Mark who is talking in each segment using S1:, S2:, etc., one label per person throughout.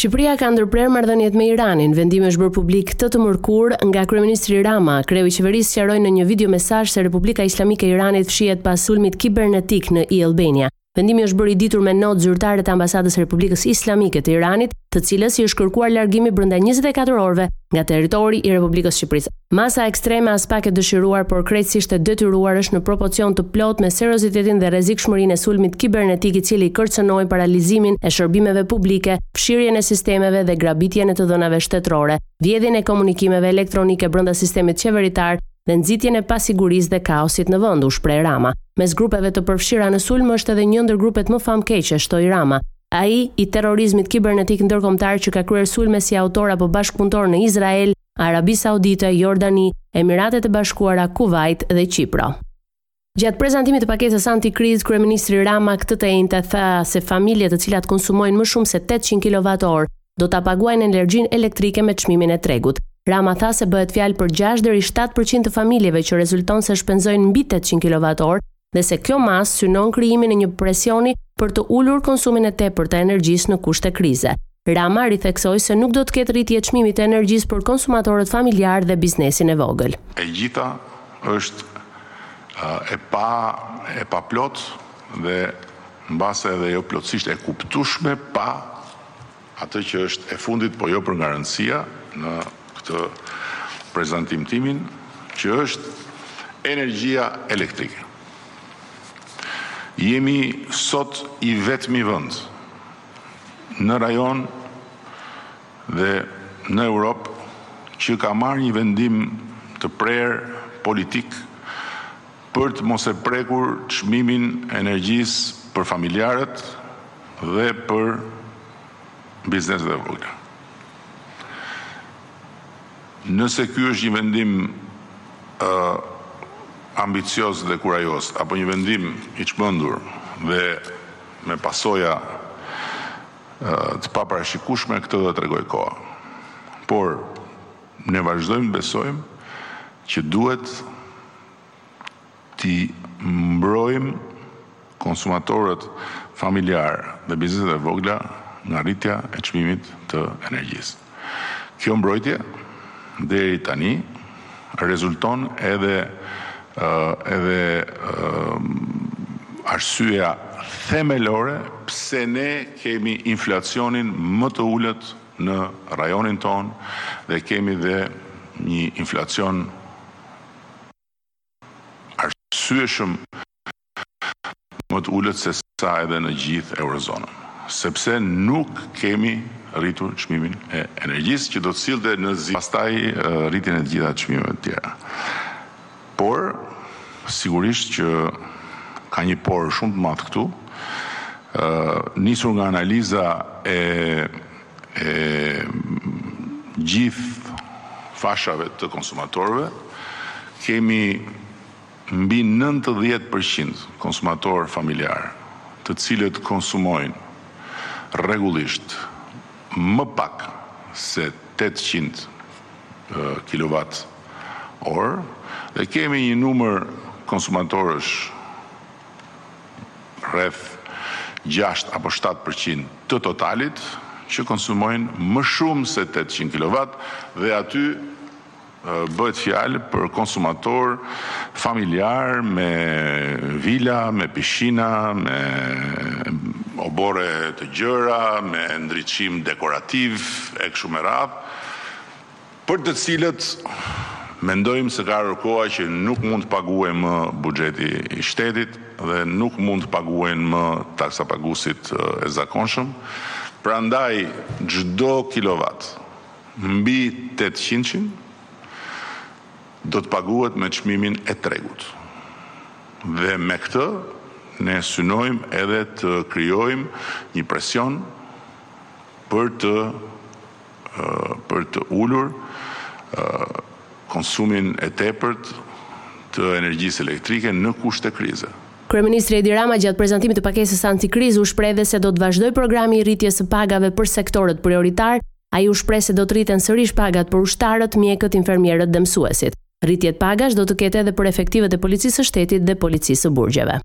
S1: Shqipëria ka ndërprerë marrëdhëniet me Iranin. Vendimi është bërë publik këtë të mërkurë nga kryeministri Rama. Kreu i qeverisë sqaroi në një video mesazh se Republika Islamike e Iranit fshihet pas sulmit kibernetik në e-Albania. Vendimi është bërë i ditur me notë zyrtare te Ambasada së Republikës Islamike të Iranit, të cilës i është kërkuar largimi brenda 24 orëve nga territori i Republikës së Shqipërisë. Masa ekstreme aspak e dëshiruar, por krejtësisht e detyruar është në proporcion të plotë me seriozitetin dhe rrezikshmërinë e sulmit kibernetik i cili kërcënoi paralizimin e shërbimeve publike, fshirjen e sistemeve dhe grabitjen e të dhënave shtetërore, vjedhjen e komunikimeve elektronike brenda sistemit qeveritar, dhe nxitjen e pasigurisë dhe kaosit në vend, u shpreh Rama. Mes grupeve të përfshira në sulm është edhe një ndër grupet më famëkeqe, shtoi Rama. Ai i terrorizmit kibernetik ndërkombëtar që ka kryer sulme si autor apo bashkëpunëtor në Izrael, Arabi Saudite, Jordani, Emiratet e Bashkuara, Kuvajt dhe Qipro. Gjatë prezantimit të paketës antikrizë, kryeministri Rama këtë të enjte tha se familjet të cilat konsumojnë më shumë se 800 kWh do ta paguajnë energjinë elektrike me çmimin e tregut. Rama tha se bëhet fjalë për 6 deri 7% të familjeve që rezulton se shpenzojnë mbi 800 kWh dhe se kjo masë synon krijimin e një presioni për të ulur konsumin e tepërt të energjisë në kushte krize. Rama ritheksoi se nuk do të ketë rritje çmimi të energjisë për konsumatorët familjarë dhe biznesin e vogël.
S2: E gjitha Është e pa e paplotë dhe mbase edhe jo plotësisht e kuptueshme pa atë që është e fundit po jo për nga rëndësia në këtë prezantim timin që është energjia elektrike. Jemi sot i vetmi vend në rajon dhe në Europë që ka marrë një vendim të prerë politik për të mos e prekur çmimin e energjisë për familjarët dhe për bizneset e vogla. Nëse ky është një vendim ambicioz dhe kurajoz apo një vendim i çmendur dhe me pasoja Të paparashikueshme këtë do ta tregojë koha. Por ne vazhdojmë të besojmë që duhet t'i mbrojmë konsumatorët familjarë dhe bizneset e vogla nga rritja e çmimit të energjisë. Kjo mbrojtje deri tani rezulton edhe edhe arsyeja themelore pse ne kemi inflacionin më të ulët në rajonin tonë dhe kemi dhe një inflacion arsyeshëm më të ulët se sa edhe në gjithë eurozonën, sepse nuk kemi rritur çmimin e energjisë që do të sillte në zi pastaj rritjen e të gjitha çmimeve të tjera. Por, sigurisht që ka një por shumë të madh këtu, nisur nga analiza e e gjithë fashave të konsumatorëve, kemi mbi nëntëdhjetë për qind konsumatorë familjarë, të cilët konsumojnë rregullisht më pak se tetëqind kilovat orë dhe kemi një numër konsumatorësh rreth gjashtë apo shtatë për qind të totalit, që konsumojnë më shumë se tetëqind kilovat dhe aty bëhet fjalë për konsumatorë familjarë me vila, me pishina, me oborre të gjëra, me ndriçim dekorativ e kështu me radhë. Për të cilët mendojmë se ka ardhur koha që nuk mund të paguajë më buxheti i shtetit dhe nuk mund të paguajnë më taksapaguesit e zakonshëm, prandaj çdo kilovat mbi tetëqindin do të paguhet me çmimin e tregut. Dhe me këtë ne synojmë edhe të krijojmë një presion për të për të ulur konsumin e tepërt të energjisë elektrike në kushte krize.
S1: Kryeministri Edi Rama gjatë prezantimit të paketës antikrizë u shpreh edhe se do të vazhdojë programi i rritjes së pagave për sektorët prioritarë, ai u shpreh se do të rriten sërish pagat për ushtarët, mjekët, infermierët dhe mësuesit. Rritje pagash do të ketë edhe për efektivët e Policisë së Shtetit dhe Policisë së Burgjeve.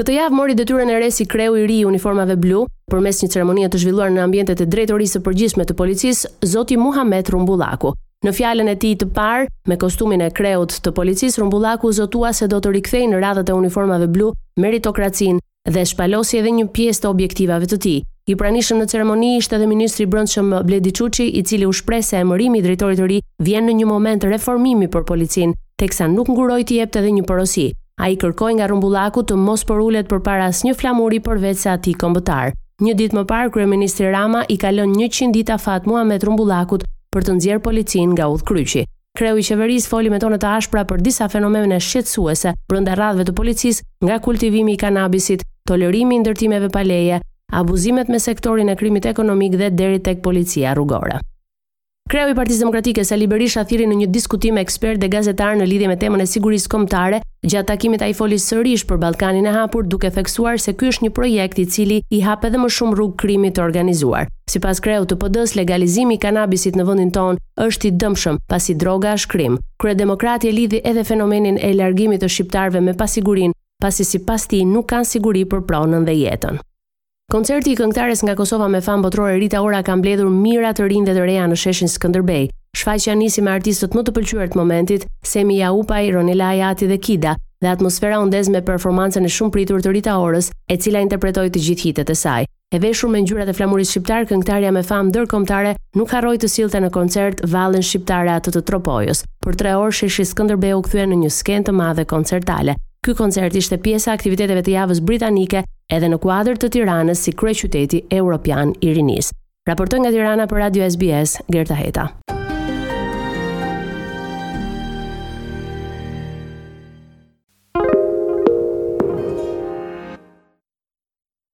S1: Këtë javë mori detyrën e re si kreu i ri i uniformave blu, përmes një ceremonie të zhvilluar në ambientet e Drejtorisë së Përgjithshme të Policisë, zoti Muhamet Rrumbullaku. Në fjalën e tij të parë, me kostumin e kreut të policisë, Rrumbullaku u zotua se do të rikthejë në radhët e uniformave blu meritokracinë dhe shpalosi edhe një pjesë të objektivave të tij. I pranishëm në ceremoni ishte edhe ministri i Brendshëm Bledi Çuçi, i cili u shpreh se emërimi i drejtorit të ri vjen në një moment reformimi për policinë, teksa nuk nguroi të jepte edhe një porosi. Ai kërkoi nga Rrumbullaku të mos përulet përpara asnjë flamuri përveçse atij kombëtar. Një ditë më parë kryeministri Rama i ka lënë njëqind ditë afat Muhamet Rrumbullakut për të nxjerrë policinë nga udhëkryqi. Kreu i qeverisë foli me tone të ashpra për disa fenomene shqetësuese brenda radhëve të policisë, nga kultivimi i kanabisit, tolerimi i ndërtimeve pa leje, abuzimet me sektorin e krimit ekonomik dhe deri tek policia rrugore. Kreu i Partisë Demokratike, Sali Berisha thirri në një diskutim ekspertë dhe gazetarë në lidhje me temën e sigurisë kombëtare, gjatë takimit ai foli sërish për Ballkanin e Hapur, duke theksuar se ky është një projekt i cili i hap edhe më shumë rrugë krimit të organizuar. Sipas kreut të PD-së, legalizimi i kanabisit në vendin tonë është i dëmshëm, pasi droga është krim. Kryedemokrati e lidhi edhe fenomenin e largimit të shqiptarëve me pasigurinë, pasi sipas tij nuk kanë siguri për pronën dhe jetën. Koncerti i këngëtares nga Kosova me famë botërore Rita Ora ka mbledhur mijëra të rinj dhe të reja në sheshin Skënderbej. Shfaqja nisi me artistët më të pëlqyer të momentit, Semi Jaupaj, Ronela Hajati dhe Kida, dhe atmosfera u ndez me performancën e shumëpritur të Rita Orës, e cila interpretoi të gjithë hitet e saj. E veshur me ngjyrat e flamurit shqiptar, këngëtarja me famë ndërkombëtare nuk harroi të sillte në koncert vallen shqiptare atë të Tropojës. Për 3 orë sheshi Skënderbej u kthye në një skenë të madhe koncertale. Ky koncert ishte pjesë e aktiviteteve të javës britanike edhe në kuadër të Tiranës si kryeqyteti europian i rinisë. Raportoi nga Tirana për Radio SBS, Gerta Heta.